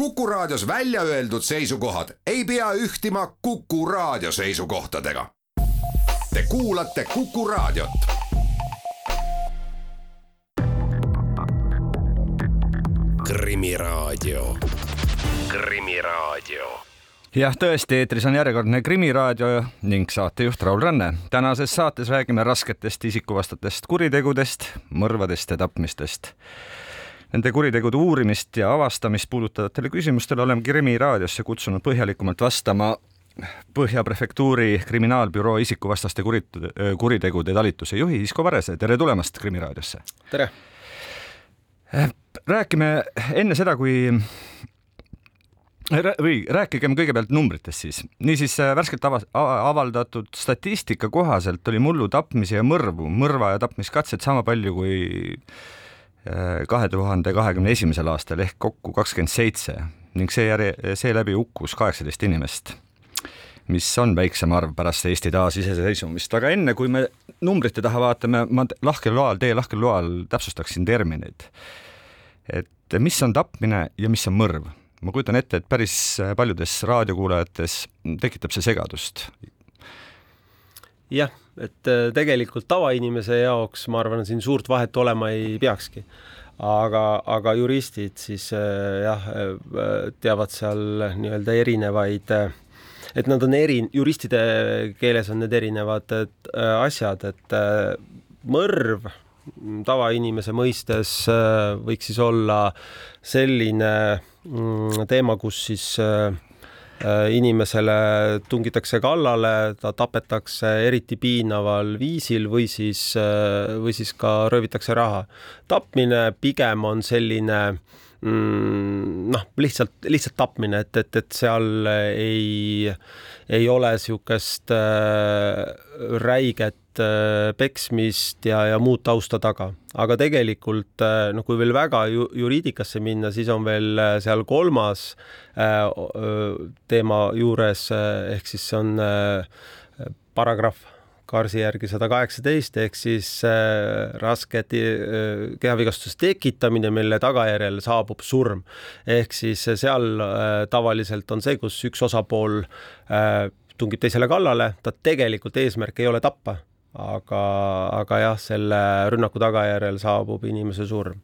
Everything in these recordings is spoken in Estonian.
Kuku Raadios välja öeldud seisukohad ei pea ühtima Kuku Raadio seisukohtadega. Te kuulate Kuku Raadiot. krimiraadio, Krimiraadio jah, tõesti, eetris on järjekordne Krimiraadio ning saatejuht Raul Ranne. tänases saates räägime rasketest isikuvastastest kuritegudest, mõrvadest ja tapmistest. Nende kuritegude uurimist ja avastamist puudutavatele küsimustele oleme Krimiraadiosse kutsunud põhjalikumalt vastama Põhja prefektuuri kriminaalbüroo isikuvastaste kurit-, kuritegude talituse juhi Isko Varese, tere tulemast Krimiraadiosse! tere! räägime enne seda, kui või rääkigem kõigepealt numbritest siis. niisiis värskelt ava, avaldatud statistika kohaselt oli mullu tapmisi ja mõrvu, mõrva ja tapmiskatseid sama palju kui kahe tuhande kahekümne esimesel aastal ehk kokku kakskümmend seitse ning seejärel, seeläbi hukkus kaheksateist inimest, mis on väiksem arv pärast Eesti taasiseseisvumist, aga enne kui me numbrite taha vaatame, ma lahkel loal, teie lahkel loal täpsustaksin termineid. et mis on tapmine ja mis on mõrv? ma kujutan ette, et päris paljudes raadiokuulajates tekitab see segadust. Jah, et äh, tegelikult tavainimese jaoks ma arvan, siin suurt vahet olema ei peakski. aga, aga juristid siis äh, jah, äh, teavad seal nii-öelda erinevaid, et nad on eri, juristide keeles on need erinevad asjad, et mõrv tavainimese mõistes võiks siis olla selline mm, teema, kus siis Äh, inimesele tungitakse kallale, ta tapetakse eriti piinaval viisil või siis, äh, või siis ka röövitakse raha. tapmine pigem on selline mm, noh, lihtsalt, lihtsalt tapmine, et, et, et seal ei, ei ole niisugust äh, räiget Äh, peksmist ja, ja muud tausta taga, aga tegelikult äh, noh, kui veel väga ju, juriidikasse minna, siis on veel äh, seal kolmas äh, teema juures ehk siis see on äh, paragrahv Karsi järgi sada kaheksateist ehk siis äh, raske äh, kehavigastuse tekitamine, mille tagajärjel saabub surm. ehk siis seal äh, tavaliselt on see, kus üks osapool äh, tungib teisele kallale, ta tegelikult eesmärk ei ole tappa aga, aga jah, selle rünnaku tagajärjel saabub inimese surm.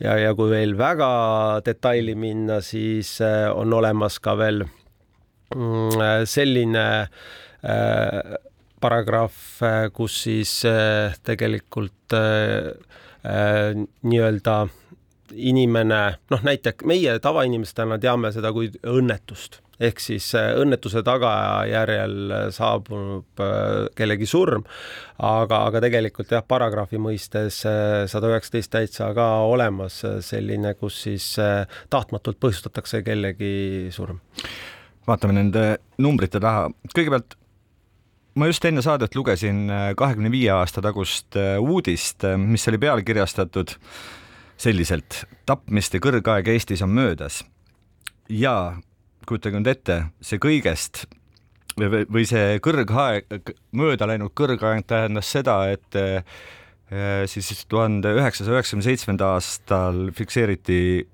ja, ja kui veel väga detaili minna, siis äh, on olemas ka veel mm, selline äh, paragrahv, äh, kus siis äh, tegelikult äh, äh, nii-öelda inimene, noh näiteks meie tavainimestena teame seda kui õnnetust ehk siis äh, õnnetuse tagajärjel saabub äh, kellegi surm, aga, aga tegelikult jah, paragrahvi mõistes äh, sada üheksateist täitsa ka olemas selline, kus siis tahtmatult põhjustatakse kellegi surm. vaatame nende numbrite taha, kõigepealt ma just enne saadet lugesin kahekümne viie aasta tagust uudist, mis oli pealkirjastatud selliselt tapmiste kõrgaeg Eestis on möödas ja kujutage nüüd ette, see kõigest või, see kõrgaeg, mööda läinud kõrgaeg tähendas seda, et eh, siis tuhande üheksasaja üheksakümne seitsmenda aastal fikseeriti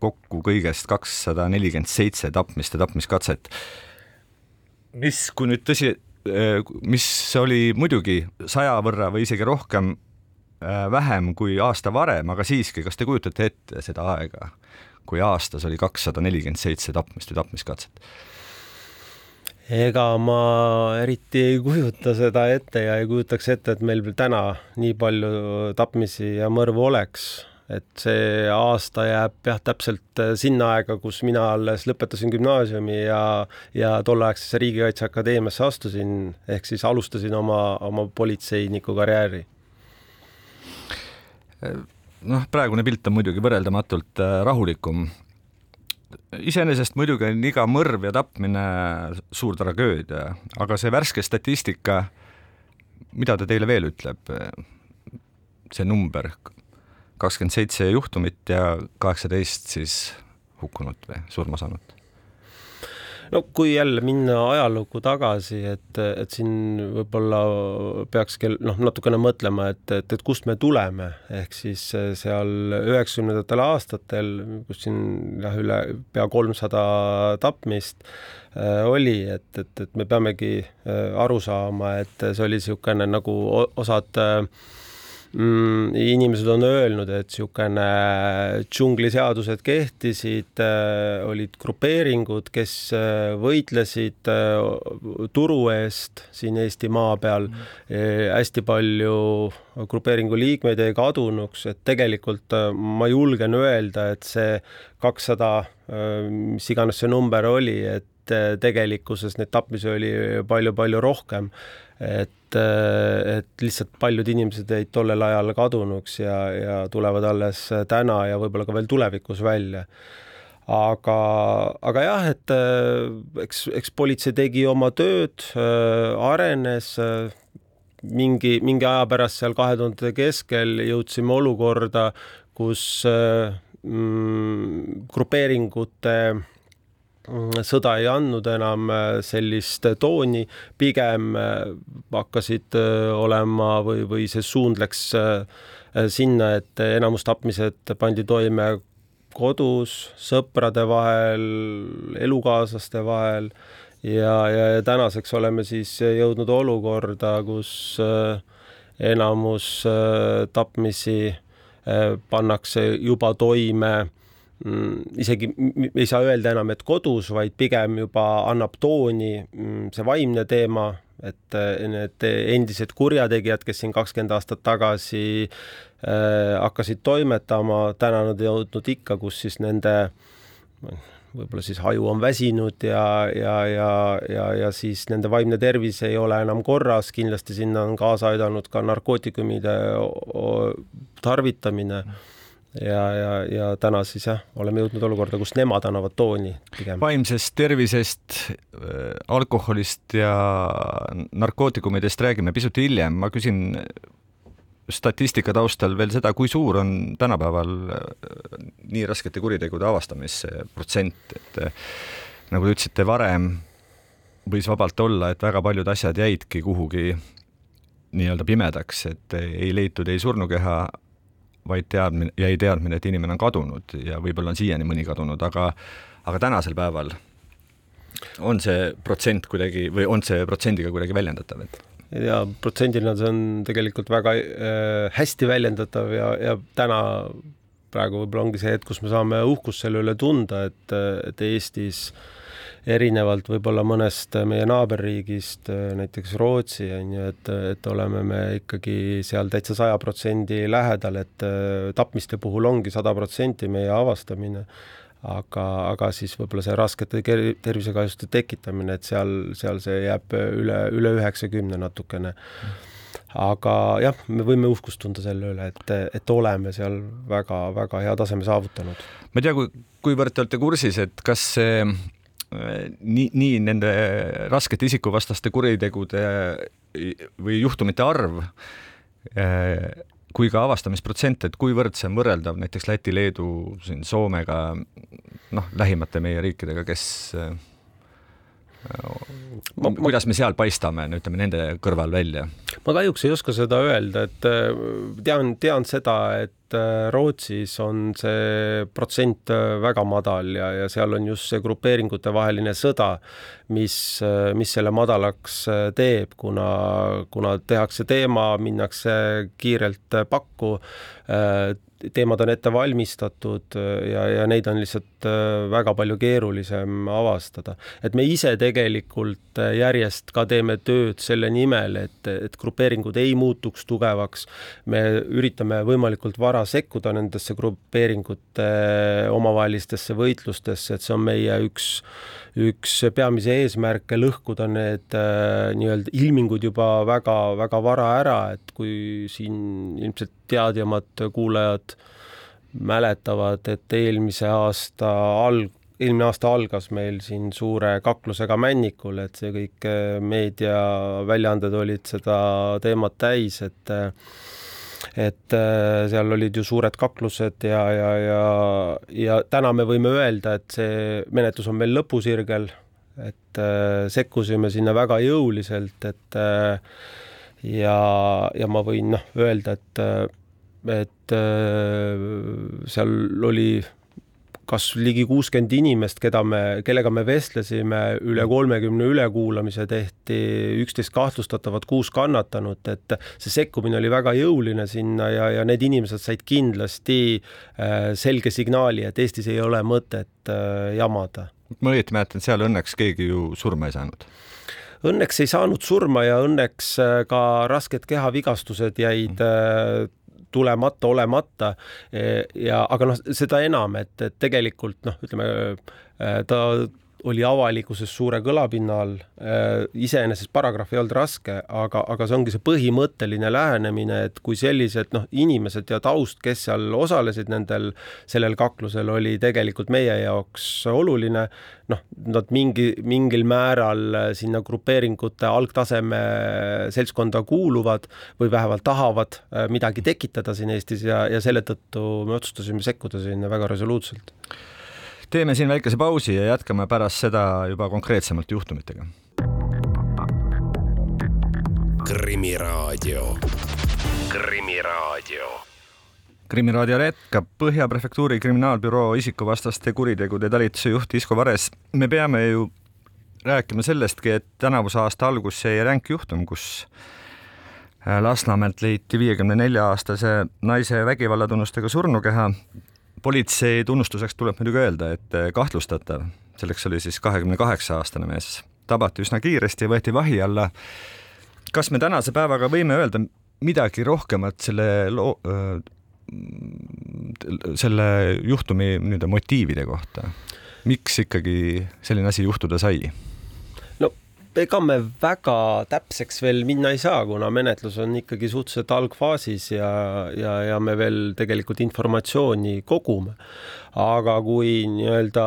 kokku kõigest kakssada nelikümmend seitse tapmist ja tapmiskatset. mis, kui nüüd tõsi, eh, mis oli muidugi saja võrra või isegi rohkem eh, vähem kui aasta varem, aga siiski, kas te kujutate ette seda aega? Kui aastas oli kakssada nelikümmend seitse tapmist või tapmiskatset? ega ma eriti ei kujuta seda ette ja ei kujutaks ette, et meil täna nii palju tapmisi ja mõrvu oleks, et see aasta jääb jah, täpselt sinna aega, kus mina alles lõpetasin gümnaasiumi ja, ja tolleaegsesse Riigikaitseakadeemiasse astusin, ehk siis alustasin oma, oma politseiniku karjääri noh, praegune pilt on muidugi võrreldamatult äh, rahulikum. iseenesest muidugi on iga mõrv ja tapmine suur tragöödia, aga see värske statistika, mida ta teile veel ütleb? see number, kakskümmend seitse juhtumit ja kaheksateist siis hukkunut või surma saanut no kui jälle minna ajalukku tagasi, et, et siin võib-olla peakski noh, natukene mõtlema, et, et, et kust me tuleme, ehk siis seal üheksakümnendatel aastatel, kus siin jah, üle pea kolmsada tapmist äh, oli, et, et, et me peamegi äh, aru saama, et see oli niisugune nagu osad äh, mm, inimesed on öelnud, et niisugune džungliseadused kehtisid äh,, olid grupeeringud, kes äh, võitlesid äh, turu eest siin Eesti maa peal. Mm.. E, hästi palju grupeeringu liikmeid jäi kadunuks, et tegelikult ma julgen öelda, et see kakssada, mis iganes see number oli, et tegelikkuses neid tapmisi oli palju-palju rohkem. Et, et lihtsalt paljud inimesed jäid tollel ajal kadunuks ja, ja tulevad alles täna ja võib-olla ka veel tulevikus välja. aga, aga jah, et eks, eks politsei tegi oma tööd, arenes mingi, mingi aja pärast seal kahe tuhandete keskel jõudsime olukorda, kus mm, grupeeringute sõda ei andnud enam äh, sellist tooni, pigem äh, hakkasid äh, olema või, või see suund läks sinna, et enamus tapmised pandi toime kodus, sõprade vahel, elukaaslaste vahel. Ja, ja tänaseks oleme siis jõudnud olukorda, kus enamus tapmisi pannakse juba toime isegi ei saa öelda enam, et kodus, vaid pigem juba annab tooni mm, see vaimne teema, et eh, need endised kurjategijad, kes siin kakskümmend aastat tagasi äh, hakkasid toimetama, täna nad jõudnud ikka, kus siis nende võib-olla siis haju on väsinud ja, ja, ja, ja, ja siis nende vaimne tervis ei ole enam korras, kindlasti sinna on kaasa aidanud ka narkootikumide tarvitamine. mm ja, ja, ja täna siis jah, oleme jõudnud olukorda, kus nemad annavad tooni pigem. vaimsest tervisest, äh, alkoholist ja narkootikumidest räägime pisut hiljem, ma küsin statistika taustal veel seda, kui suur on tänapäeval äh, nii raskete kuritegude avastamise protsent, et äh, nagu te ütlesite varem, võis vabalt olla, et väga paljud asjad jäidki kuhugi nii-öelda pimedaks, et ei leitud ei surnukeha vaid teadmine, jäi teadmine, et inimene on kadunud ja võib-olla on siiani mõni kadunud, aga aga tänasel päeval on see protsent kuidagi või on see protsendiga kuidagi väljendatav, et? ja protsendina see on tegelikult väga äh, hästi väljendatav ja, ja täna praegu võib-olla ongi see hetk, kus me saame uhkust selle üle tunda, et, et Eestis äh, erinevalt võib-olla mõnest meie naaberriigist, näiteks Rootsi, on ju, et, et oleme me ikkagi seal täitsa saja protsendi lähedal, et äh, tapmiste puhul ongi sada protsenti meie avastamine, aga, aga siis võib-olla see raskete tervisekahjustuste tekitamine, et seal, seal see jääb üle, üle üheksakümne natukene aga jah, me võime uhkust tunda selle üle, et, et oleme seal väga-väga hea taseme saavutanud. ma ei tea, kui, kuivõrd te olete kursis, et kas see nii, nii nende raskete isikuvastaste kuritegude või juhtumite arv kui ka avastamisprotsent, et kuivõrd see on võrreldav näiteks Läti, Leedu, siin Soomega, noh, lähimate meie riikidega, kes ma, kuidas me seal paistame, no ütleme nende kõrval välja? ma kahjuks ei oska seda öelda, et tean, tean seda, et Äh, Rootsis on see protsent äh, väga madal ja, ja seal on just see grupeeringute vaheline sõda, mis, äh, mis selle madalaks teeb, kuna, kuna tehakse teema, minnakse kiirelt pakku, teemad on ette valmistatud ja, ja neid on lihtsalt väga palju keerulisem avastada. et me ise tegelikult järjest ka teeme tööd selle nimel, et, et grupeeringud ei muutuks tugevaks. me üritame võimalikult vara sekkuda nendesse grupeeringute omavahelistesse võitlustesse, et see on meie üks, üks peamisi eesmärke, lõhkuda need äh, nii-öelda ilmingud juba väga-väga vara ära, et kui siin ilmselt teadjamad kuulajad mäletavad, et eelmise aasta alg-, eelmine aasta algas meil siin suure kaklusega Männikul, et see kõik äh, meediaväljaanded olid seda teemat täis, et et äh, seal olid ju suured kaklused ja, ja, ja, ja täna me võime öelda, et see menetlus on meil lõpusirgel. et sekkusime sinna väga jõuliselt, et ja, ja ma võin noh, öelda, et, et seal oli kas ligi kuuskümmend inimest, keda me, kellega me vestlesime, üle kolmekümne ülekuulamise tehti, üksteist kahtlustatavat, kuus kannatanut, et see sekkumine oli väga jõuline sinna ja, ja need inimesed said kindlasti äh, selge signaali, et Eestis ei ole mõtet äh, jamada. ma õieti mäletan, seal õnneks keegi ju surma ei saanud õnneks ei saanud surma ja õnneks äh, ka rasked kehavigastused jäid mm tulemata, olemata. Ja aga noh, seda enam, et, et tegelikult noh, ütleme ta oli avalikkuses suure kõlapinna all. Äh, iseenesest paragrahv ei olnud raske, aga, aga see ongi see põhimõtteline lähenemine, et kui sellised noh, inimesed ja taust, kes seal osalesid nendel, sellel kaklusel, oli tegelikult meie jaoks oluline. noh, nad mingi, mingil määral sinna grupeeringute algtaseme seltskonda kuuluvad või vähemalt tahavad äh, midagi tekitada siin Eestis ja, ja selle tõttu me otsustasime sekkuda sinna väga resoluutselt teeme siin väikese pausi ja jätkame pärast seda juba konkreetsemalt juhtumitega. krimiraadio, Krimiraadio. krimiraadio jätkab Põhja Prefektuuri kriminaalbüroo isikuvastaste kuritegude talituse juht Isko Vares. me peame ju rääkima sellestki, et tänavuse aasta alguses jäi ränk juhtum, kus Lasnamäelt leiti viiekümne nelja aastase naise vägivallatunnustega surnukeha politsei tunnustuseks tuleb muidugi öelda, et eh, kahtlustatav, selleks oli siis kahekümne kaheksa aastane mees, tabati üsna kiiresti ja võeti vahi alla. kas me tänase päevaga võime öelda midagi rohkemat selle loo, selle juhtumi nii-öelda motiivide kohta? miks ikkagi selline asi juhtuda sai? Ega me väga täpseks veel minna ei saa, kuna menetlus on ikkagi suhteliselt algfaasis ja, ja, ja me veel tegelikult informatsiooni kogume. aga kui nii-öelda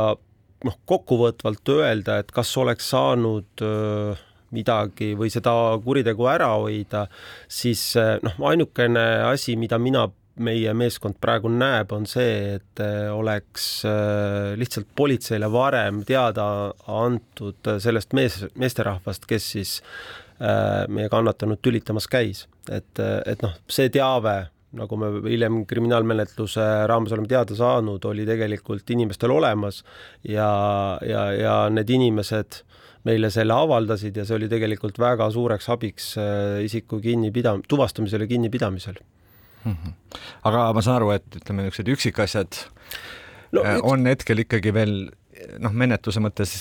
noh, kokkuvõtvalt öelda, et kas oleks saanud öö, midagi või seda kuritegu ära hoida, siis noh, ainukene asi, mida mina meie meeskond praegu näeb, on see, et äh, oleks äh, lihtsalt politseile varem teada antud sellest mees, meesterahvast, kes siis äh, meie kannatanut tülitamas käis. et, et noh, see teave, nagu me hiljem kriminaalmenetluse raames oleme teada saanud, oli tegelikult inimestel olemas ja, ja, ja need inimesed meile selle avaldasid ja see oli tegelikult väga suureks abiks isiku kinnipidam-, tuvastamisel ja kinnipidamisel. Aga ma saan aru, et ütleme, niisugused üksikasjad no, äh, üks... on hetkel ikkagi veel noh, menetluse mõttes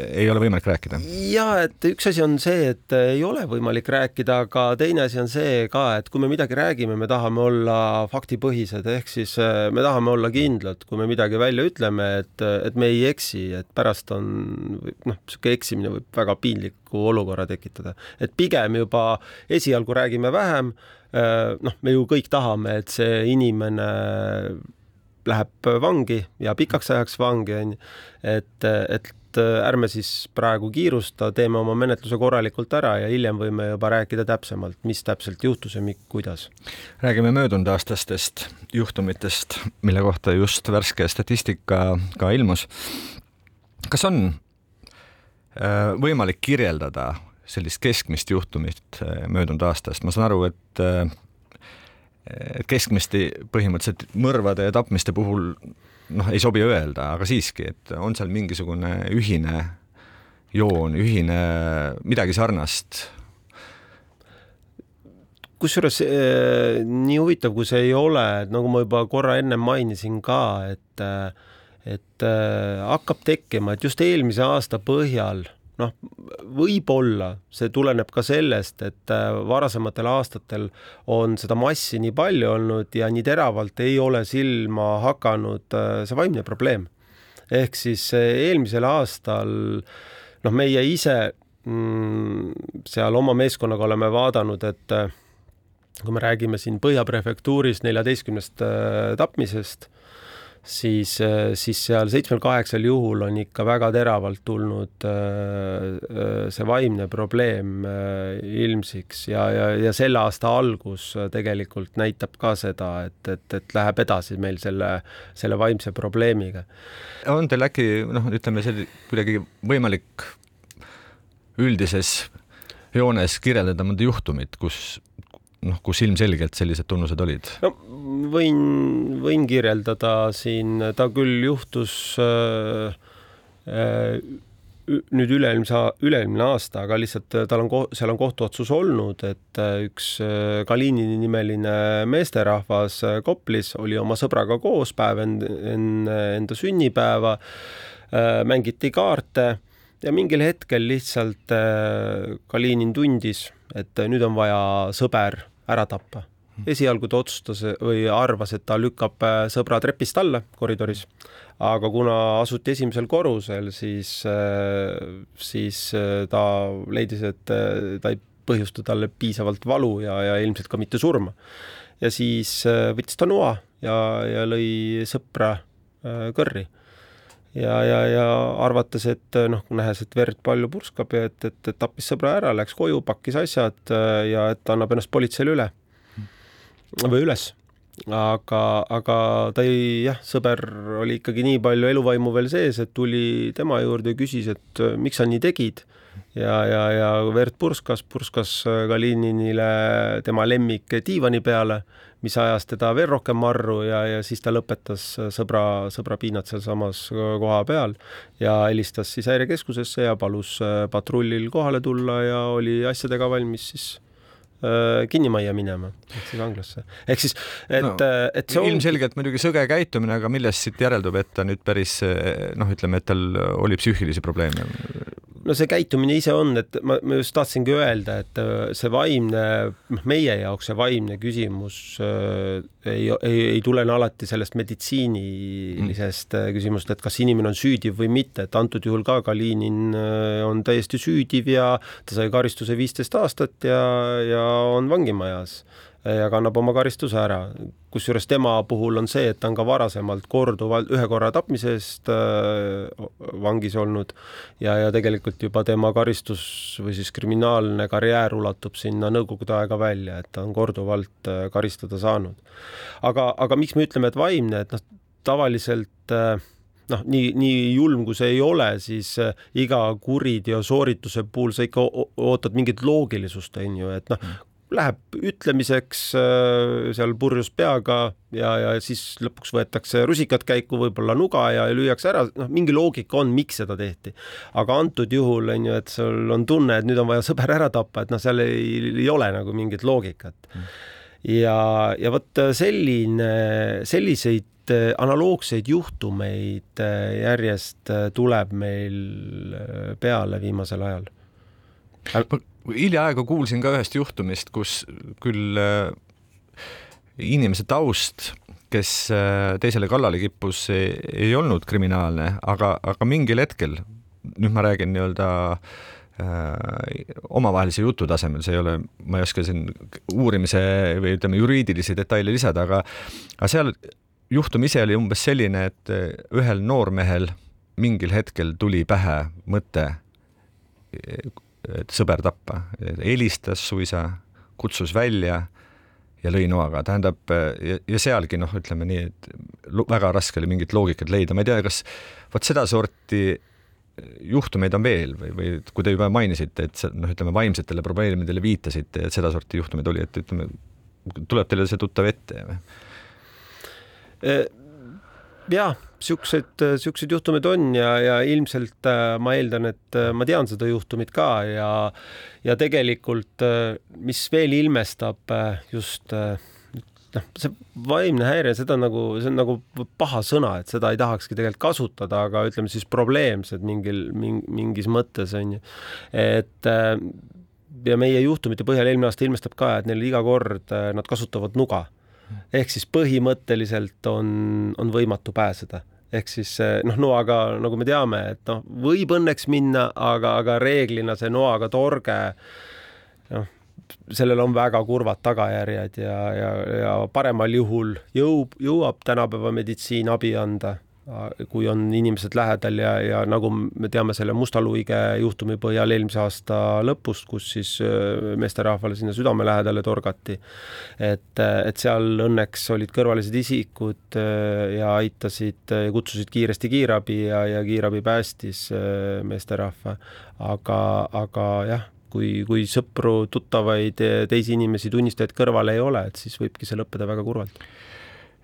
ei ole võimalik rääkida. ja et üks asi on see, et ei ole võimalik rääkida, aga teine asi on see ka, et kui me midagi räägime, me tahame olla faktipõhised, ehk siis äh, me tahame olla kindlad, kui me midagi välja ütleme, et, et me ei eksi, et pärast on noh, niisugune eksimine võib väga piinliku olukorra tekitada, et pigem juba esialgu räägime vähem Äh, noh, me ju kõik tahame, et see inimene läheb vangi ja pikaks ajaks vangi, on ju, et, et ärme siis praegu kiirusta, teeme oma menetluse korralikult ära ja hiljem võime juba rääkida täpsemalt, mis täpselt juhtus ja kuidas. räägime möödunud aastastest juhtumitest, mille kohta just värske statistika ka ilmus. kas on äh, võimalik kirjeldada sellist keskmist juhtumit äh, möödunud aastast, ma saan aru, et äh, et keskmisti põhimõtteliselt mõrvade ja tapmiste puhul noh, ei sobi öelda, aga siiski, et on seal mingisugune ühine joon, ühine midagi sarnast? kusjuures äh, nii huvitav, kui see ei ole, et nagu ma juba korra enne mainisin ka, et et hakkab tekkima, et just eelmise aasta põhjal noh, võib-olla see tuleneb ka sellest, et äh, varasematel aastatel on seda massi nii palju olnud ja nii teravalt ei ole silma hakanud äh, see vaimne probleem. ehk siis äh, eelmisel aastal noh, meie ise mm, seal oma meeskonnaga oleme vaadanud, et kui me räägime siin Põhja prefektuuris neljateistkümnest tapmisest siis, äh, siis seal seitsmel-kaheksal juhul on ikka väga teravalt tulnud äh, äh, see vaimne probleem ilmsiks ja, ja, ja selle aasta algus tegelikult näitab ka seda, et, et, et läheb edasi meil selle, selle vaimse probleemiga. on teil äkki noh, ütleme see kuidagi võimalik üldises joones kirjeldada mõnda juhtumit, kus noh, kus ilmselgelt sellised tunnused olid? no võin, võin kirjeldada siin, ta küll juhtus äh, äh, nüüd üle-eelmise, üle-eelmine aasta, aga lihtsalt tal on, seal on kohtuotsus olnud, et üks Kalinini nimeline meesterahvas Koplis oli oma sõbraga koos päev enne enda sünnipäeva, mängiti kaarte ja mingil hetkel lihtsalt Kalinin tundis, et nüüd on vaja sõber ära tappa. esialgu ta otsustas või arvas, et ta lükkab äh, sõbra trepist alla koridoris, aga kuna asuti esimesel korrusel, siis, äh, siis äh, ta leidis, et ta ei põhjusta talle piisavalt valu ja, ja ilmselt ka mitte surma. ja siis võttis ta noa ja, ja lõi sõpra kõrri ja, ja, ja arvates, et noh, nähes, et verd palju purskab ja et, et, tappis sõbra ära, läks koju, pakkis asjad ja et annab ennast politseile üle. Või üles. aga, aga ta ei, jah, sõber oli ikkagi nii palju eluvaimu veel sees, et tuli tema juurde ja küsis, et miks sa nii tegid ja, ja, ja verd purskas, purskas Kalinile tema lemmik diivani peale, mis ajas teda veel rohkem marru ja, ja siis ta lõpetas sõbra, sõbra piinad sealsamas koha peal ja helistas siis häirekeskusesse ja palus patrullil kohale tulla ja oli asjadega valmis siis Äh, kinnimajja minema, ehk siis vanglasse. ehk siis, et no,, äh, et see on ilmselgelt muidugi sõge käitumine, aga millest siit järeldub, et ta nüüd päris noh, ütleme, et tal oli psüühilisi probleeme? No see käitumine ise on, et ma, ma just tahtsingi öelda, et äh, see vaimne, noh, meie jaoks see vaimne küsimus äh, ei, ei, ei tulene alati sellest meditsiinilisest mm. küsimusest, et kas inimene on süüdiv või mitte, et antud juhul ka Kalinin on täiesti süüdiv ja ta sai karistuse viisteist aastat ja, ja on vangimajas ja kannab oma karistuse ära. kusjuures tema puhul on see, et ta on ka varasemalt korduvalt ühe korra tapmise eest äh, vangis olnud ja, ja tegelikult juba tema karistus või siis kriminaalne karjäär ulatub sinna Nõukogude aega välja, et ta on korduvalt äh, karistada saanud. aga, aga miks me ütleme, et vaimne, et noh, tavaliselt äh, noh, nii, nii julm kui see ei ole, siis iga kuriteo soorituse puhul sa ikka ootad mingit loogilisust, on ju, et noh, läheb ütlemiseks äh, seal purjus peaga ja, ja siis lõpuks võetakse rusikad käiku, võib-olla nuga ja lüüakse ära, noh, mingi loogika on, miks seda tehti. aga antud juhul on ju, et sul on tunne, et nüüd on vaja sõber ära tappa, et noh, seal ei, ei ole nagu mingit loogikat. ja, ja vot selline, selliseid analoogseid juhtumeid järjest tuleb meil peale viimasel ajal hiljaaegu kuulsin ka ühest juhtumist, kus küll äh, inimese taust, kes äh, teisele kallale kippus, ei olnud kriminaalne, aga, aga mingil hetkel, nüüd ma räägin nii-öelda äh, omavahelise jutu tasemel, see ei ole, ma ei oska siin uurimise või ütleme, juriidilisi detaile lisada, aga aga seal juhtum ise oli umbes selline, et ühel noormehel mingil hetkel tuli pähe mõte et sõber tappa, helistas suisa, kutsus välja ja lõi noaga, tähendab ja, ja sealgi noh, ütleme nii, et väga raske oli mingit loogikat leida, ma ei tea, kas vot sedasorti juhtumeid on veel või, või kui te juba mainisite, et noh, ütleme vaimsetele probleemidele viitasite, et sedasorti juhtumeid oli, et ütleme, tuleb teile see tuttav ette või? Jaa siuksed, siuksed juhtumid on ja, ja ilmselt äh, ma eeldan, et äh, ma tean seda juhtumit ka ja, ja tegelikult, äh, mis veel ilmestab just noh, see vaimne häire, seda nagu, see on nagu paha sõna, et seda ei tahakski tegelikult kasutada, aga ütleme siis probleemsed mingil, mingis mõttes on ju. et ja meie juhtumite põhjal eelmine aasta ilmestab ka, et neil iga kord nad kasutavad nuga ehk siis põhimõtteliselt on, on võimatu pääseda. Ehk siis noh, noaga, nagu me teame, et noh, võib õnneks minna, aga, aga reeglina see noaga torge, noh, sellel on väga kurvad tagajärjed ja, ja, ja paremal juhul jõub, jõuab tänapäeva meditsiin abi anda kui on inimesed lähedal ja, ja nagu me teame selle Musta luige juhtumi põhjal eelmise aasta lõpust, kus siis meesterahvale sinna südame lähedale torgati. et, et seal õnneks olid kõrvalised isikud ja aitasid, kutsusid kiiresti kiirabi ja, ja kiirabi päästis meesterahva. aga, aga jah kui, kui sõpru, tuttavaid, teisi inimesi, tunnistajaid kõrval ei ole, et siis võibki see lõppeda väga kurvalt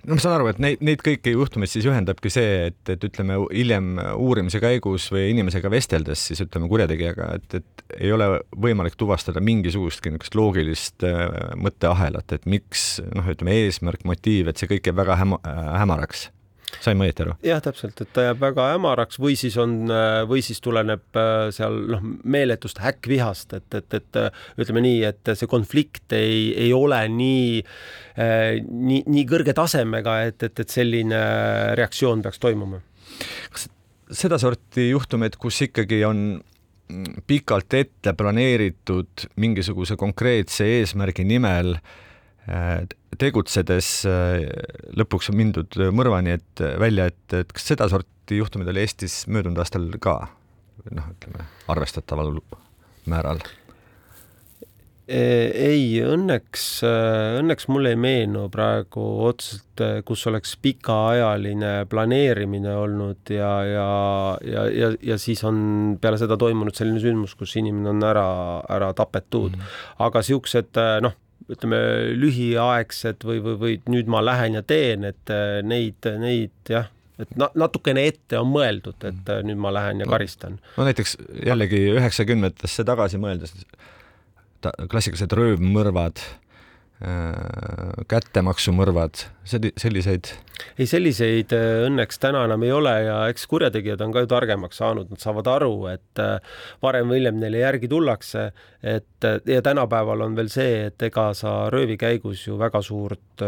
no ma saan aru, et neid, neid kõiki juhtumeid siis ühendabki see, et, et ütleme hiljem uurimise käigus või inimesega vesteldes siis ütleme kurjategijaga, et, et ei ole võimalik tuvastada mingisugustki niisugust loogilist äh, mõtteahelat, et miks noh, ütleme eesmärk, motiiv, et see kõik jääb väga häma, hämaraks sain ma õieti aru? jah, täpselt, et ta jääb väga hämaraks või siis on, või siis tuleneb äh, seal noh, meeletust häkkvihast, et, et, et äh, ütleme nii, et see konflikt ei, ei ole nii, äh, nii, nii kõrge tasemega, et, et, et selline reaktsioon peaks toimuma. kas sedasorti juhtumeid, kus ikkagi on pikalt ette planeeritud mingisuguse konkreetse eesmärgi nimel äh, tegutsedes äh, lõpuks on mindud mõrvani, et välja, et, et kas sedasorti juhtumid oli Eestis möödunud aastal ka noh, ütleme arvestataval määral? E, ei, õnneks, õnneks mulle ei meenu praegu otseselt, kus oleks pikaajaline planeerimine olnud ja, ja, ja, ja, ja siis on peale seda toimunud selline sündmus, kus inimene on ära, ära tapetud mm. -hmm. aga siuksed noh ütleme, lühiaegsed või, või, või nüüd ma lähen ja teen, et äh, neid, neid jah, et na-, natukene ette on mõeldud, et äh, nüüd ma lähen ja karistan. no näiteks jällegi üheksakümnendatesse tagasi mõeldes, klassikalised röövmõrvad kättemaksumõrvad, selliseid? ei, selliseid äh, õnneks täna enam ei ole ja eks kurjategijad on ka ju targemaks saanud, nad saavad aru, et äh, varem või hiljem neile järgi tullakse, et ja tänapäeval on veel see, et ega sa röövi käigus ju väga suurt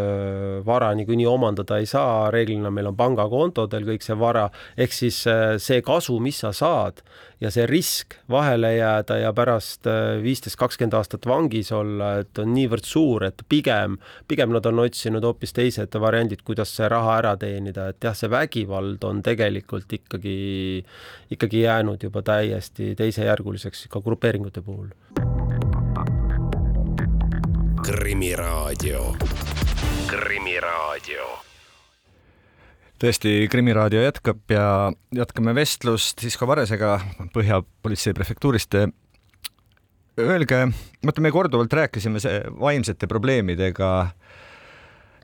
vara niikuinii omandada ei saa, reeglina meil on pangakontodel kõik see vara, ehk siis see kasu, mis sa saad ja see risk vahele jääda ja pärast viisteist, kakskümmend aastat vangis olla, et on niivõrd suur, et pigem, pigem nad on otsinud hoopis teised variandid, kuidas see raha ära teenida, et jah, see vägivald on tegelikult ikkagi, ikkagi jäänud juba täiesti teisejärguliseks ka grupeeringute puhul. krimiraadio, Krimiraadio. Tõesti, Krimiraadio jätkab ja jätkame vestlust siis ka Varesega Põhja politsei prefektuurist öelge, vaata, me korduvalt rääkisime vaimsete probleemidega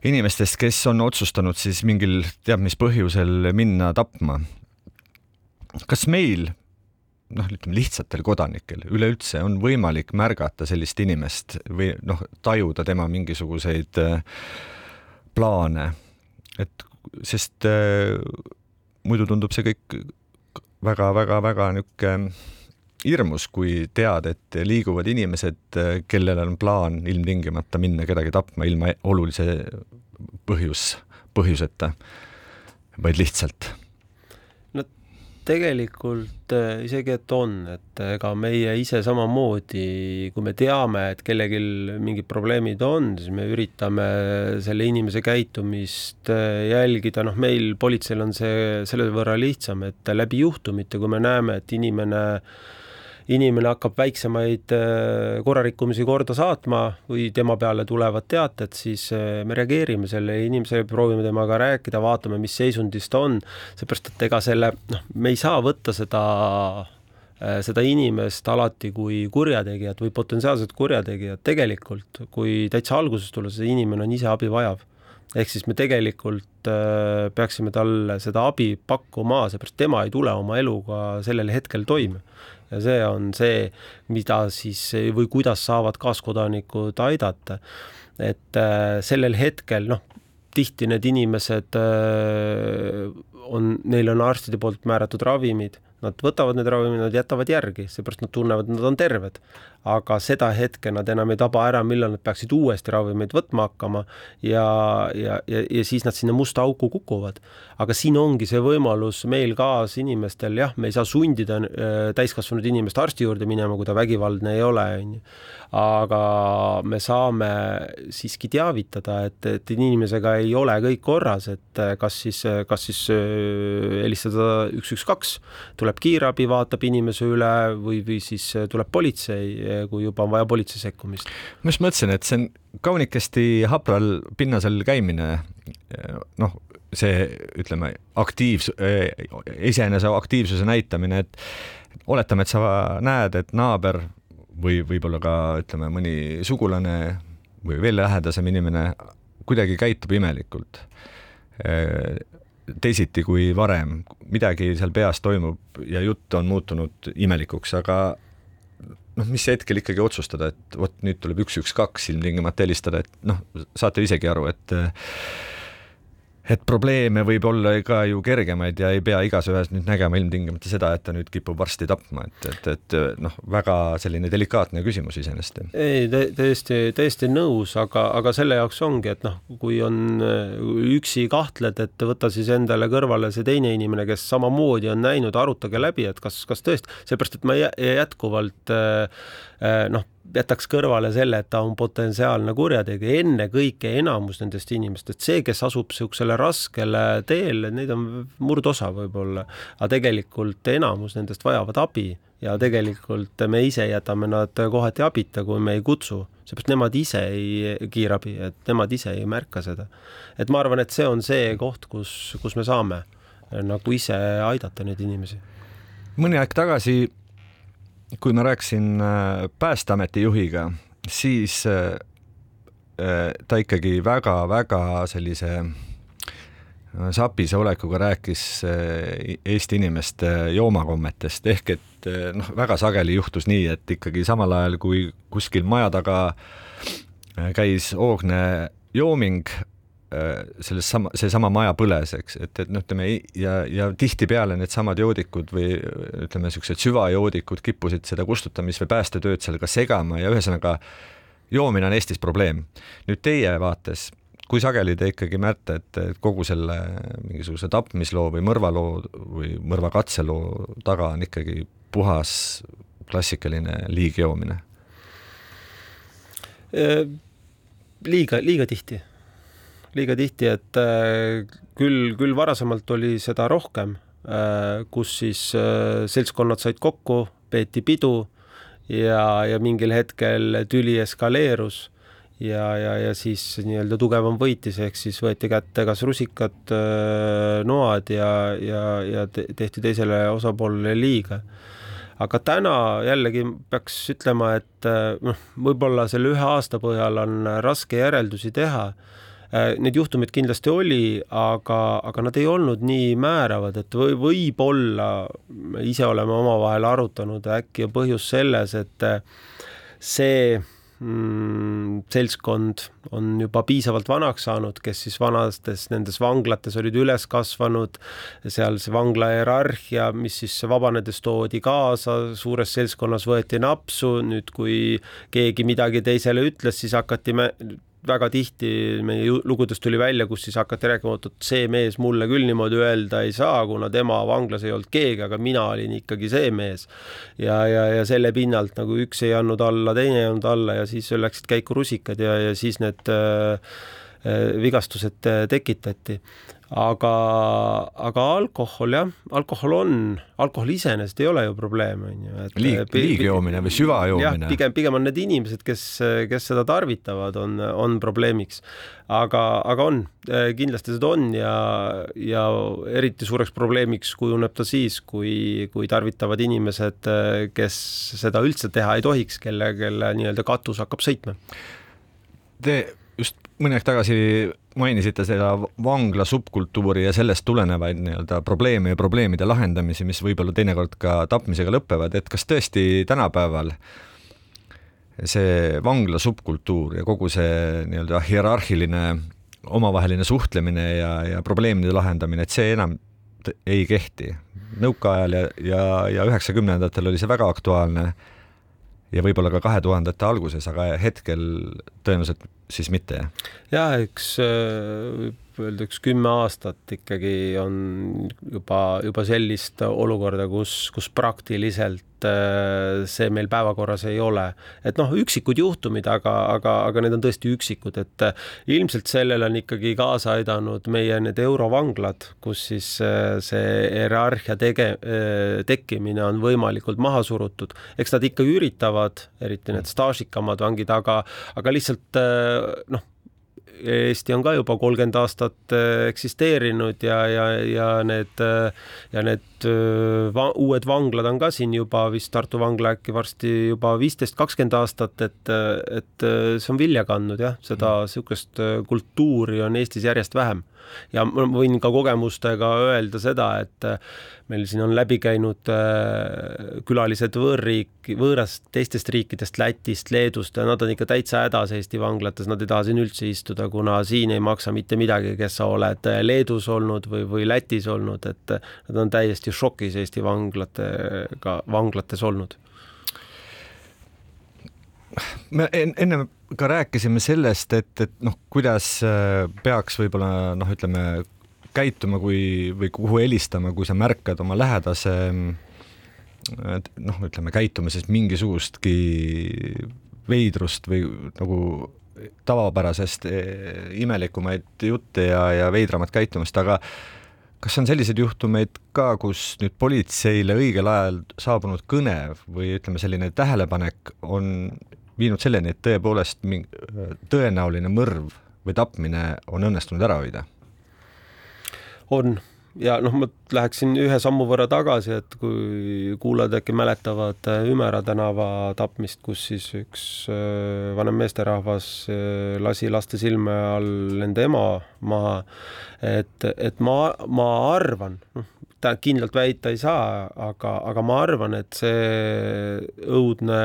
inimestest, kes on otsustanud siis mingil teab mis põhjusel minna tapma. kas meil noh, ütleme lihtsatel kodanikel üleüldse on võimalik märgata sellist inimest või noh, tajuda tema mingisuguseid äh, plaane, et sest äh, muidu tundub see kõik väga-väga-väga niisugune hirmus, kui tead, et liiguvad inimesed, kellel on plaan ilmtingimata minna kedagi tapma ilma olulise põhjus, põhjuseta, vaid lihtsalt. No tegelikult äh, isegi, et on, et ega meie ise samamoodi, kui me teame, et kellelgi mingid probleemid on, siis me üritame selle inimese käitumist äh, jälgida, noh, meil politseil on see selle võrra lihtsam, et läbi juhtumite, kui me näeme, et inimene äh, inimene hakkab väiksemaid äh, korrarikkumisi korda saatma või tema peale tulevad teated, siis äh, me reageerime selle inimesele, proovime temaga rääkida, vaatame, mis seisundis ta on, seepärast et ega selle, noh, me ei saa võtta seda äh, seda inimest alati kui kurjategijat või potentsiaalset kurjategijat, tegelikult kui täitsa alguses tulla, see inimene on ise abi vajav. Ehk siis me tegelikult peaksime talle seda abi pakkuma, seepärast tema ei tule oma eluga sellel hetkel toime ja see on see, mida siis või kuidas saavad kaaskodanikud aidata. et äh, sellel hetkel noh, tihti need inimesed äh, on, neil on arstide poolt määratud ravimid, nad võtavad need ravimid, nad jätavad järgi, seepärast nad tunnevad, et nad on terved. Aga seda hetke nad enam ei taba ära, millal nad peaksid uuesti ravimeid võtma hakkama ja, ja, ja, ja siis nad sinna musta auku kukuvad. aga siin ongi see võimalus meil kaasinimestel, jah, me ei saa sundida äh, täiskasvanud inimest arsti juurde minema, kui ta vägivaldne ei ole, on ju aga me saame siiski teavitada, et, et inimesega ei ole kõik korras, et kas siis, kas siis äh, helistada üks, üks, kaks, tuleb kiirabi, vaatab inimese üle või, või siis tuleb politsei, kui juba on vaja politsei sekkumist. ma just mõtlesin, et see on kaunikesti hapral pinnasel käimine, noh, see ütleme, aktiivs-, iseenese aktiivsuse näitamine, et oletame, et sa näed, et naaber või võib-olla ka ütleme, mõni sugulane või veel lähedasem inimene kuidagi käitub imelikult, teisiti kui varem, midagi seal peas toimub ja jutt on muutunud imelikuks, aga noh, mis hetkel ikkagi otsustada, et vot nüüd tuleb üks, üks, kaks ilmtingimata helistada, et noh, saate isegi aru, et et probleeme võib olla ka ju kergemaid ja ei pea igas ühes nüüd nägema ilmtingimata seda, et ta nüüd kipub varsti tapma, et, et, et noh, väga selline delikaatne küsimus iseenesest. ei, täiesti, täiesti nõus, aga, aga selle jaoks ongi, et noh, kui on üksi kahtled, et võta siis endale kõrvale see teine inimene, kes samamoodi on näinud, arutage läbi, et kas, kas tõesti, seepärast et ma jätkuvalt noh jätaks kõrvale selle, et ta on potentsiaalne kurjategija, ennekõike enamus nendest inimestest, see, kes asub niisugusele raskele teele, neid on murdosa võib-olla, aga tegelikult enamus nendest vajavad abi ja tegelikult me ise jätame nad kohati abita, kui me ei kutsu, seepärast nemad ise ei, kiirabi, et nemad ise ei märka seda. et ma arvan, et see on see koht, kus, kus me saame nagu ise aidata neid inimesi. mõni aeg tagasi kui ma rääkisin äh, Päästeameti juhiga, siis äh, äh, ta ikkagi väga-väga sellise sapise olekuga rääkis Eesti inimeste joomakommetest. Ehk et noh, väga sageli juhtus nii, et ikkagi samal ajal, kui kuskil maja taga käis hoogne jooming, selles sama, seesama maja põles, eks, et, et noh, ütleme ja, ja tihtipeale needsamad joodikud või ütleme, niisugused süvajoodikud kippusid seda kustutamis- või päästetööd seal ka segama ja ühesõnaga joomine on Eestis probleem. nüüd teie vaates, kui sageli te ikkagi märte, et kogu selle mingisuguse tapmisloo või mõrvaloo või mõrvakatseloo taga on ikkagi puhas klassikaline liigjoomine? Äh, liiga, liiga tihti liiga tihti, et äh, küll, küll varasemalt oli seda rohkem, äh, kus siis äh, seltskonnad said kokku, peeti pidu ja, ja mingil hetkel tüli eskaleerus ja, ja, ja siis nii-öelda tugevam võitis, ehk siis võeti kätte kas rusikad, noad ja, ja, ja tehti teisele osapoolele liiga. aga täna jällegi peaks ütlema, et noh, võib-olla selle ühe aasta põhjal on raske järeldusi teha neid juhtumeid kindlasti oli, aga, aga nad ei olnud nii määravad, et või võib-olla me ise oleme omavahel arutanud, äkki on põhjus selles, et äh, see mm, seltskond on juba piisavalt vanaks saanud, kes siis vanastes nendes vanglates olid üles kasvanud, seal see vangla hierarhia, mis siis vabanedes toodi kaasa, suures seltskonnas võeti napsu, nüüd kui keegi midagi teisele ütles, siis hakati me väga tihti meie lugudest tuli välja, kus siis hakati rääkima, oot, et see mees mulle küll niimoodi öelda ei saa, kuna tema vanglas ei olnud keegi, aga mina olin ikkagi see mees. ja, ja, ja selle pinnalt nagu üks ei andnud alla, teine ei andnud alla ja siis läksid käiku rusikad ja, ja siis need äh, äh vigastused äh, tekitati aga, aga alkohol jah, alkohol on, alkohol iseenesest ei ole ju probleem, on ju. liig, liigjoomine või süvajoomine. pigem, pigem on need inimesed, kes, kes seda tarvitavad, on, on probleemiks. aga, aga on, kindlasti seda on ja, ja eriti suureks probleemiks kujuneb ta siis, kui, kui tarvitavad inimesed, kes seda üldse teha ei tohiks, kelle, kelle nii-öelda katus hakkab sõitma. Te mõni aeg tagasi mainisite seda vangla subkultuuri ja sellest tulenevaid nii-öelda probleeme ja probleemide lahendamisi, mis võib-olla teinekord ka tapmisega lõpevad, et kas tõesti tänapäeval see vangla subkultuur ja kogu see nii-öelda hierarhiline omavaheline suhtlemine ja, ja probleemide lahendamine, et see enam ei kehti. nõukaajal ja, ja, ja üheksakümnendatel oli see väga aktuaalne ja võib-olla ka kahe tuhandete alguses, aga hetkel tõenäoliselt siis mitte, jah? jah, eks võib öelda üks kümme aastat ikkagi on juba, juba sellist olukorda, kus, kus praktiliselt äh, see meil päevakorras ei ole. et noh, üksikud juhtumid, aga, aga, aga need on tõesti üksikud, et äh, ilmselt sellele on ikkagi kaasa aidanud meie need eurovanglad, kus siis äh, see hierarhia tege-, tekkimine on võimalikult maha surutud. eks nad ikka üritavad, eriti need staažikamad vangid, aga, aga lihtsalt noh Eesti on ka juba kolmkümmend aastat äh, eksisteerinud ja, ja, ja need ja need äh, va uued vanglad on ka siin juba vist Tartu vangla äkki varsti juba viisteist, kakskümmend aastat, et, et äh, see on vilja kandnud jah, seda niisugust mm. kultuuri on Eestis järjest vähem ja ma võin ka kogemustega öelda seda, et äh, meil siin on läbi käinud äh, külalised võõrriik, võõrast teistest riikidest, Lätist, Leedust ja nad on ikka täitsa hädas Eesti vanglates, nad ei taha siin üldse istuda, kuna siin ei maksa mitte midagi, kes sa oled äh, Leedus olnud või, või Lätis olnud, et nad on täiesti šokis Eesti vanglatega, vanglates olnud. Me enne ka rääkisime sellest, et, et noh, kuidas äh, peaks võib-olla noh, ütleme käituma, kui või kuhu helistama, kui sa märkad oma lähedase noh, ütleme käitumises mingisugustki veidrust või nagu tavapärasest eh, imelikumaid jutte ja, ja veidramat käitumist, aga kas on selliseid juhtumeid ka, kus nüüd politseile õigel ajal saabunud kõne või ütleme, selline tähelepanek on viinud selleni, et tõepoolest tõenäoline mõrv või tapmine on õnnestunud ära hoida? on ja noh, ma läheksin ühe sammu võrra tagasi, et kui kuulajad äkki mäletavad äh, Ümera tänava tapmist, kus siis üks äh, vanem meesterahvas äh, lasi laste silme all nende ema maha. et, et ma, ma arvan, noh, ta kindlalt väita ei saa, aga, aga ma arvan, et see õudne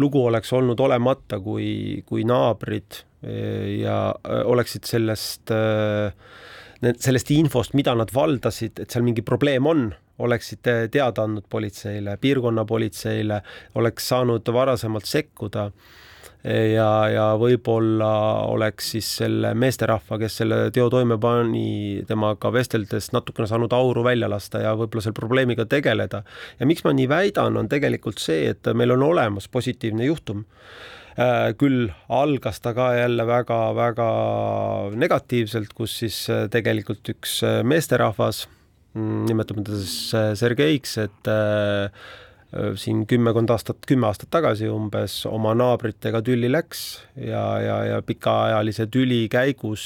lugu oleks olnud olemata, kui, kui naabrid eh, ja eh, oleksid sellest, eh, sellest infost, mida nad valdasid, et seal mingi probleem on, oleksid teada andnud politseile, piirkonnapolitseile, oleks saanud varasemalt sekkuda ja, ja võib-olla oleks siis selle meesterahva, kes selle teo toime pani, temaga vesteldes natukene saanud auru välja lasta ja võib-olla selle probleemiga tegeleda. ja miks ma nii väidan, on tegelikult see, et meil on olemas positiivne juhtum äh, küll algas ta ka jälle väga-väga negatiivselt, kus siis äh, tegelikult üks äh, meesterahvas, mm, nimetame teda siis Sergeiks, et siin kümmekond aastat, kümme aastat tagasi umbes oma naabritega tülli läks ja, ja, ja pikaajalise tüli käigus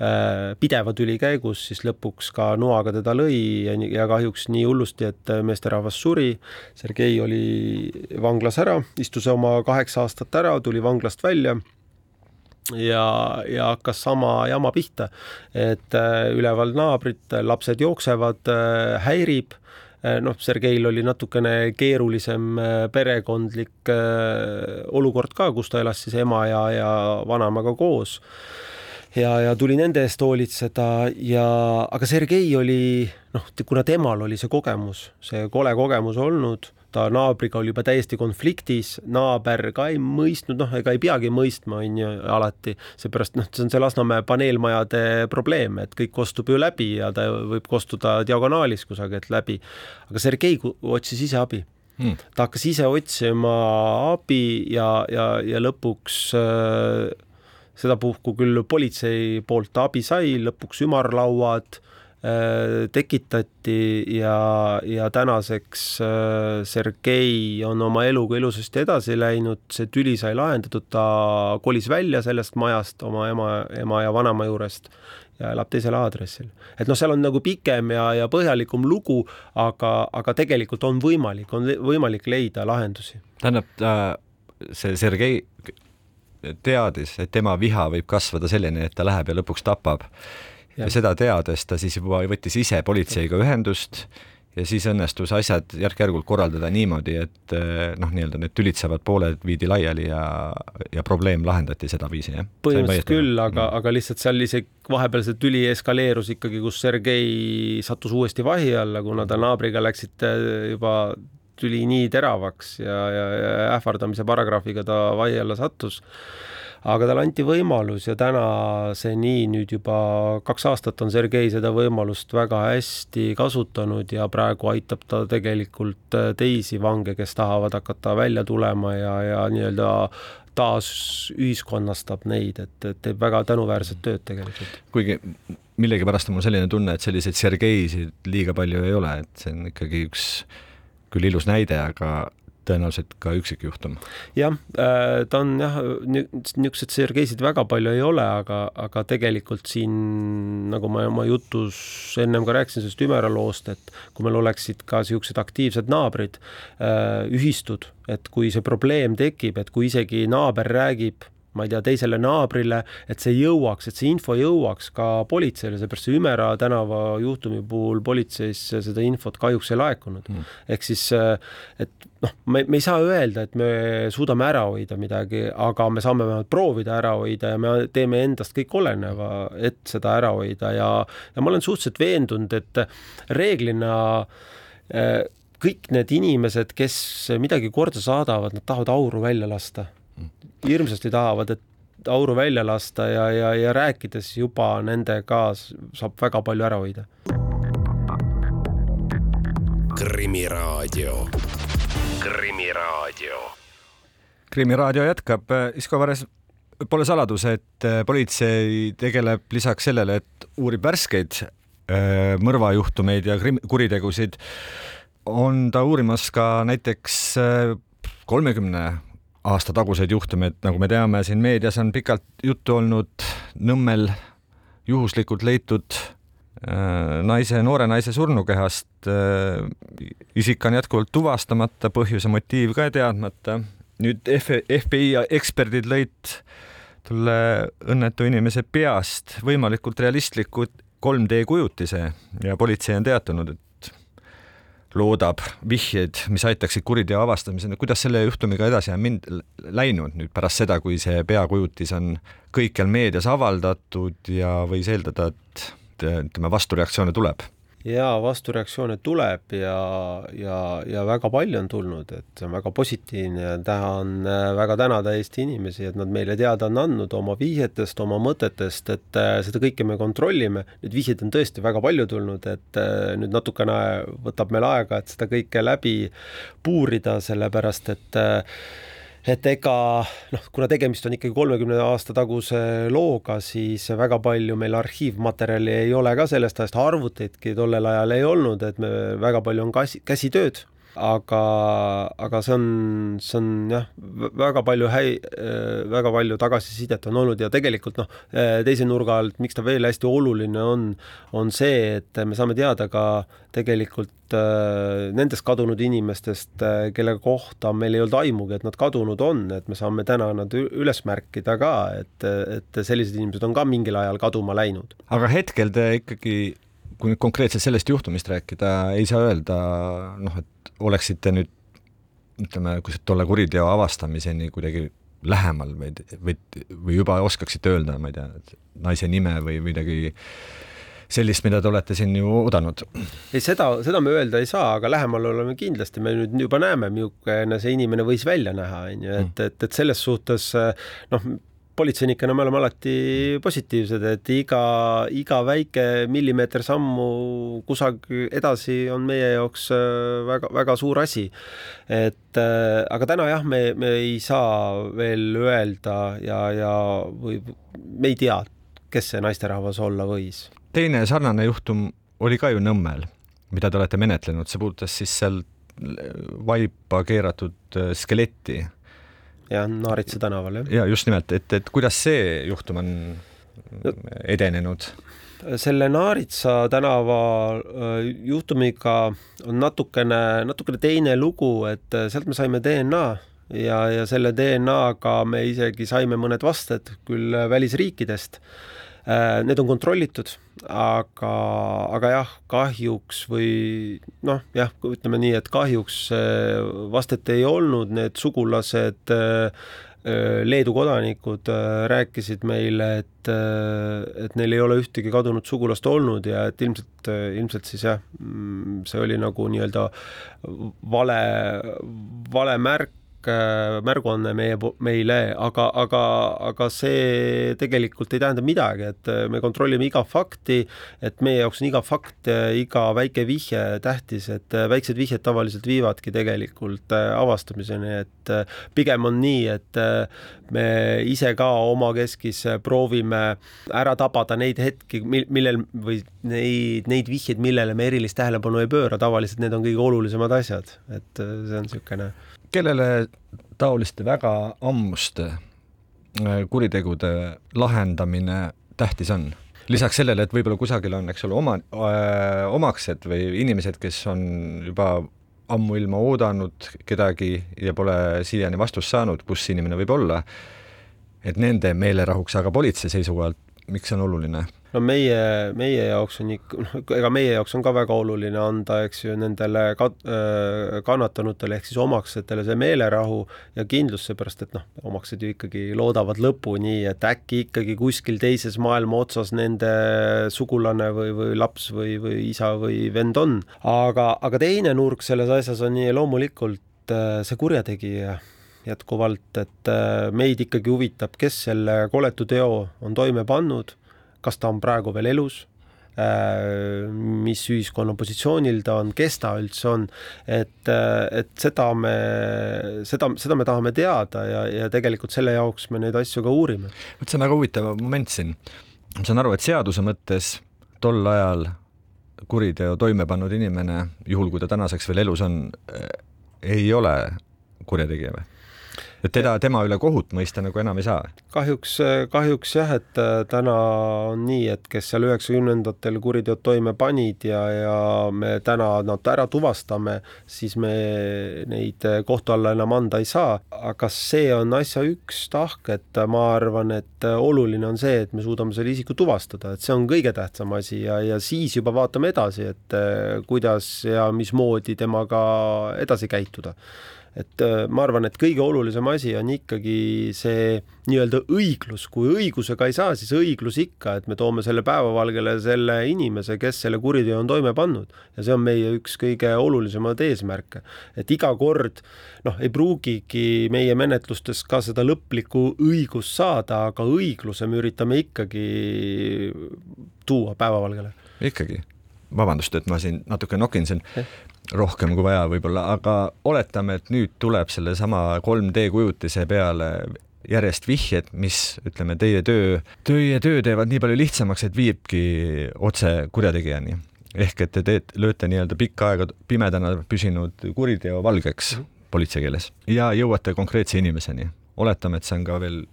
äh, pideva tüli käigus siis lõpuks ka noaga teda lõi ja, ja kahjuks nii hullusti, et meesterahvas suri. Sergei oli vanglas ära, istus oma kaheksa aastat ära, tuli vanglast välja ja, ja hakkas sama jama pihta, et äh, üleval naabrid, lapsed jooksevad, häirib noh, Sergeil oli natukene keerulisem eh, perekondlik eh, olukord ka, kus ta elas siis ema ja, ja vanaemaga koos. ja, ja tuli nende eest hoolitseda ja, aga Sergei oli noh, kuna temal oli see kogemus, see kole kogemus olnud ta naabriga oli juba täiesti konfliktis, naaber ka ei mõistnud, noh, ega ei peagi mõistma, on ju, alati, seepärast noh, see on see Lasnamäe paneelmajade probleem, et kõik kostub ju läbi ja ta võib kostuda diagonaalis kusagilt läbi. aga Sergei otsis ise abi. Hmm.. ta hakkas ise otsima abi ja, ja, ja lõpuks äh, sedapuhku küll politsei poolt abi sai, lõpuks ümarlauad tekitati ja, ja tänaseks äh, Sergei on oma eluga ilusasti edasi läinud, see tüli sai lahendatud, ta kolis välja sellest majast oma ema, ema ja vanaema juurest ja elab teisel aadressil. et noh, seal on nagu pikem ja, ja põhjalikum lugu, aga, aga tegelikult on võimalik, on võimalik leida lahendusi. tähendab, see Sergei teadis, et tema viha võib kasvada selleni, et ta läheb ja lõpuks tapab ja seda teades ta siis juba võttis ise politseiga ühendust ja siis õnnestus asjad järk-järgult korraldada niimoodi, et eh, noh, nii-öelda need tülitsevad pooled viidi laiali ja, ja probleem lahendati sedaviisi, jah? põhimõtteliselt küll, aga aga lihtsalt seal isegi vahepeal see tüli eskaleerus ikkagi, kus Sergei sattus uuesti vahi alla, kuna ta naabriga läksid eh, juba tüli nii teravaks ja, ja, ja ähvardamise paragrahviga ta vahi alla sattus aga talle anti võimalus ja tänaseni nüüd juba kaks aastat on Sergei seda võimalust väga hästi kasutanud ja praegu aitab ta tegelikult äh, teisi vange, kes tahavad hakata välja tulema ja, ja nii-öelda taas ühiskonnastab neid, et, et teeb väga tänuväärset tööd tegelikult. kuigi millegipärast on mul selline tunne, et selliseid Sergeisid liiga palju ei ole, et see on ikkagi üks küll ilus näide, aga tõenäoliselt ka üksikjuhtum. jah, äh, ta on jah, niisuguseid Sergeisid väga palju ei ole, aga, aga tegelikult siin, nagu ma oma jutus ennem ka rääkisin sellest Ümera loost, et kui meil oleksid ka niisugused aktiivsed naabrid, äh, ühistud, et kui see probleem tekib, et kui isegi naaber räägib ma ei tea, teisele naabrile, et see jõuaks, et see info jõuaks ka politseile, seepärast see Ümera tänava juhtumi puhul politseisse seda infot kahjuks ei laekunud. Mm.. ehk siis, et noh, me, me ei saa öelda, et me suudame ära hoida midagi, aga me saame vähemalt proovida ära hoida ja me teeme endast kõik oleneva, et seda ära hoida ja, ja ma olen suhteliselt veendunud, et reeglina eh, kõik need inimesed, kes midagi korda saadavad, nad tahavad auru välja lasta hirmsasti tahavad, et auru välja lasta ja, ja, ja rääkides juba nendega saab väga palju ära hoida. krimiraadio, Krimiraadio. krimiraadio jätkab, Isko Vares, pole saladus, et politsei tegeleb lisaks sellele, et uurib värskeid äh, mõrvajuhtumeid ja kuritegusid, on ta uurimas ka näiteks äh, kolmekümne aasta taguseid juhtumeid, nagu me teame, siin meedias on pikalt juttu olnud Nõmmel juhuslikult leitud äh, naise, noore naise surnukehast. Äh, isik on jätkuvalt tuvastamata, põhjuse motiiv ka teadmata. nüüd FBI eksperdid lõid tolle õnnetu inimese peast võimalikult realistliku 3D kujutise ja politsei on teatanud, et loodab vihjeid, mis aitaksid kuriteo avastamiseni, kuidas selle juhtumiga edasi on mind läinud nüüd pärast seda, kui see peakujutis on kõikjal meedias avaldatud ja võis eeldada, et ütleme, vastureaktsioone tuleb jaa, vastureaktsioone tuleb ja, ja, ja väga palju on tulnud, et see on väga positiivne ja tahan äh, väga tänada Eesti inimesi, et nad meile teada on andnud oma vihjetest, oma mõtetest, et äh, seda kõike me kontrollime. Neid vihjeid on tõesti väga palju tulnud, et äh, nüüd natukene võtab meil aega, et seda kõike läbi puurida, sellepärast et et ega noh, kuna tegemist on ikkagi kolmekümne aasta taguse looga, siis väga palju meil arhiivmaterjali ei ole ka sellest ajast, arvuteidki tollel ajal ei olnud, et me väga palju on käsi, käsitööd aga, aga see on, see on jah, väga palju häi-, väga palju tagasisidet on olnud ja tegelikult noh, teise nurga alt, miks ta veel hästi oluline on, on see, et me saame teada ka tegelikult äh, nendest kadunud inimestest, kelle kohta meil ei olnud aimugi, et nad kadunud on, et me saame täna nad üles märkida ka, et, et sellised inimesed on ka mingil ajal kaduma läinud. aga hetkel te ikkagi kui nüüd konkreetselt sellest juhtumist rääkida, ei saa öelda noh, et oleksite nüüd ütleme, kui tolle kuriteo avastamiseni kuidagi lähemal või, või, või juba oskaksite öelda, ma ei tea, naise nime või midagi sellist, mida te olete siin ju oodanud? ei, seda, seda me öelda ei saa, aga lähemal oleme kindlasti, me nüüd juba näeme, milline see inimene võis välja näha, on ju, et, et, et selles suhtes noh, politseinikena me oleme alati positiivsed, et iga, iga väike millimeeter sammu kusagil edasi on meie jaoks väga-väga äh, suur asi. et äh, aga täna jah, me, me ei saa veel öelda ja, ja või me ei tea, kes see naisterahvas olla võis. teine sarnane juhtum oli ka ju Nõmmel, mida te olete menetlenud, see puudutas siis seal vaipa keeratud äh, skeletti jah, Naaritsa tänaval, jah. ja just nimelt, et, et kuidas see juhtum on edenenud? selle Naaritsa tänava äh, juhtumiga on natukene, natukene teine lugu, et äh, sealt me saime DNA ja, ja selle DNA-ga me isegi saime mõned vasted küll välisriikidest Need on kontrollitud, aga, aga jah, kahjuks või noh, jah, ütleme nii, et kahjuks vastet ei olnud, need sugulased Leedu kodanikud rääkisid meile, et, et neil ei ole ühtegi kadunud sugulast olnud ja et ilmselt, ilmselt siis jah, mm, see oli nagu nii-öelda vale, vale märk Äh, märguanne meie, meile, aga, aga, aga see tegelikult ei tähenda midagi, et äh, me kontrollime iga fakti, et meie jaoks on iga fakt, iga väike vihje tähtis, et äh, väiksed vihjed tavaliselt viivadki tegelikult avastamiseni, et pigem on nii, et me ise ka omakeskis proovime ära tabada neid hetki, millel või neid, neid vihjeid, millele me erilist tähelepanu ei pööra, tavaliselt need on kõige olulisemad asjad, et see on niisugune kellele taoliste väga ammuste äh, kuritegude lahendamine tähtis on? lisaks sellele, et võib-olla kusagil on, eks ole, oma äh,, omaksed või inimesed, kes on juba ammuilma oodanud kedagi ja pole siiani vastust saanud, kus inimene võib olla, et nende meelerahuks, aga politsei seisukohalt, miks see on oluline? No meie, meie jaoks on ikka, noh, ega meie jaoks on ka väga oluline anda, eks ju, nendele kat-, äh, kannatanutele ehk siis omaksetele see meelerahu ja kindlus, seepärast et noh, omaksed ju ikkagi loodavad lõpuni, et äkki ikkagi kuskil teises maailma otsas nende sugulane või, või laps või, või isa või vend on. aga, aga teine nurk selles asjas on nii loomulikult äh, see kurjategija jätkuvalt, et äh, meid ikkagi huvitab, kes selle koletu teo on toime pannud kas ta on praegu veel elus, äh, mis ühiskonna positsioonil ta on, kes ta üldse on, et, äh, et seda me, seda, seda me tahame teada ja, ja tegelikult selle jaoks me neid asju ka uurime. vot see on väga huvitav moment siin. ma saan aru, et seaduse mõttes tol ajal kuriteo toime pannud inimene, juhul kui ta tänaseks veel elus on, äh, ei ole kurjategija või? Et teda, tema üle kohut mõista nagu enam ei saa? kahjuks, kahjuks jah, et äh, täna on nii, et kes seal üheksakümnendatel kuriteod toime panid ja, ja me täna nad ära tuvastame, siis me neid kohtu alla enam anda ei saa, aga see on asja üks tahk, et ma arvan, et oluline on see, et me suudame selle isiku tuvastada, et see on kõige tähtsam asi ja, ja siis juba vaatame edasi, et äh, kuidas ja mismoodi temaga edasi käituda et äh, ma arvan, et kõige olulisem asi on ikkagi see nii-öelda õiglus, kui õigusega ei saa, siis õiglus ikka, et me toome selle päevavalgele selle inimese, kes selle kuriteo on toime pannud. Ja see on meie üks kõige olulisemaid eesmärke. et iga kord noh, ei pruugigi meie menetlustes ka seda lõplikku õigust saada, aga õigluse me üritame ikkagi tuua päevavalgele. ikkagi? Vabandust, et ma siin natuke nokin siin rohkem kui vaja võib-olla, aga oletame, et nüüd tuleb sellesama 3D kujutise peale järjest vihjed, mis ütleme, teie töö, teie töö teevad nii palju lihtsamaks, et viibki otse kurjategijani. ehk et te teed, lööte nii-öelda pikka aega pimedana püsinud kuriteo valgeks mm -hmm. politsei keeles ja jõuate konkreetse inimeseni. oletame, et see on ka veel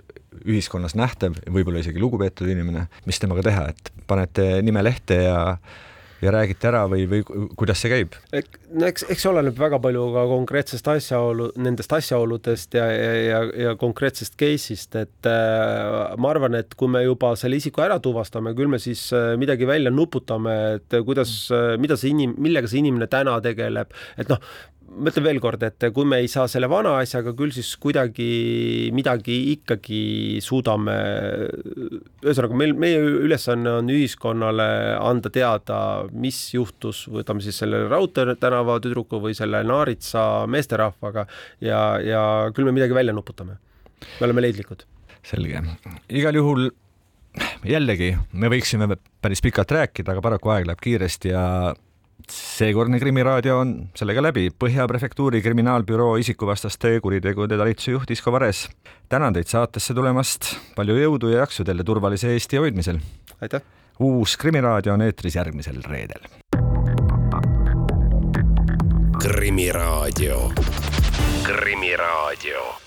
ühiskonnas nähtav, võib-olla isegi lugupeetud inimene, mis temaga teha, et panete nime lehte ja ja räägite ära või, või kuidas see käib? no eks, eks oleneb väga palju ka konkreetsest asjaolu, nendest asjaoludest ja, ja, ja, ja konkreetsest case'ist, et äh, ma arvan, et kui me juba selle isiku ära tuvastame, küll me siis äh, midagi välja nuputame, et kuidas äh,, mida see inim-, millega see inimene täna tegeleb, et noh, ma ütlen veel kord, et kui me ei saa selle vana asjaga, küll siis kuidagi midagi ikkagi suudame, ühesõnaga meil, meie ülesanne on ühiskonnale anda teada, mis juhtus, võtame siis selle Raudtee tänava tüdruku või selle Naaritsa meesterahvaga ja, ja küll me midagi välja nuputame. me oleme leidlikud. selge, igal juhul jällegi me võiksime päris pikalt rääkida, aga paraku aeg läheb kiiresti ja seekordne Krimiraadio on sellega läbi. Põhja prefektuuri kriminaalbüroo isikuvastaste kuritegude talituse juht Isko Vares. tänan teid saatesse tulemast, palju jõudu ja jaksu teile turvalise Eesti hoidmisel. aitäh! uus Krimiraadio on eetris järgmisel reedel. krimiraadio. krimiraadio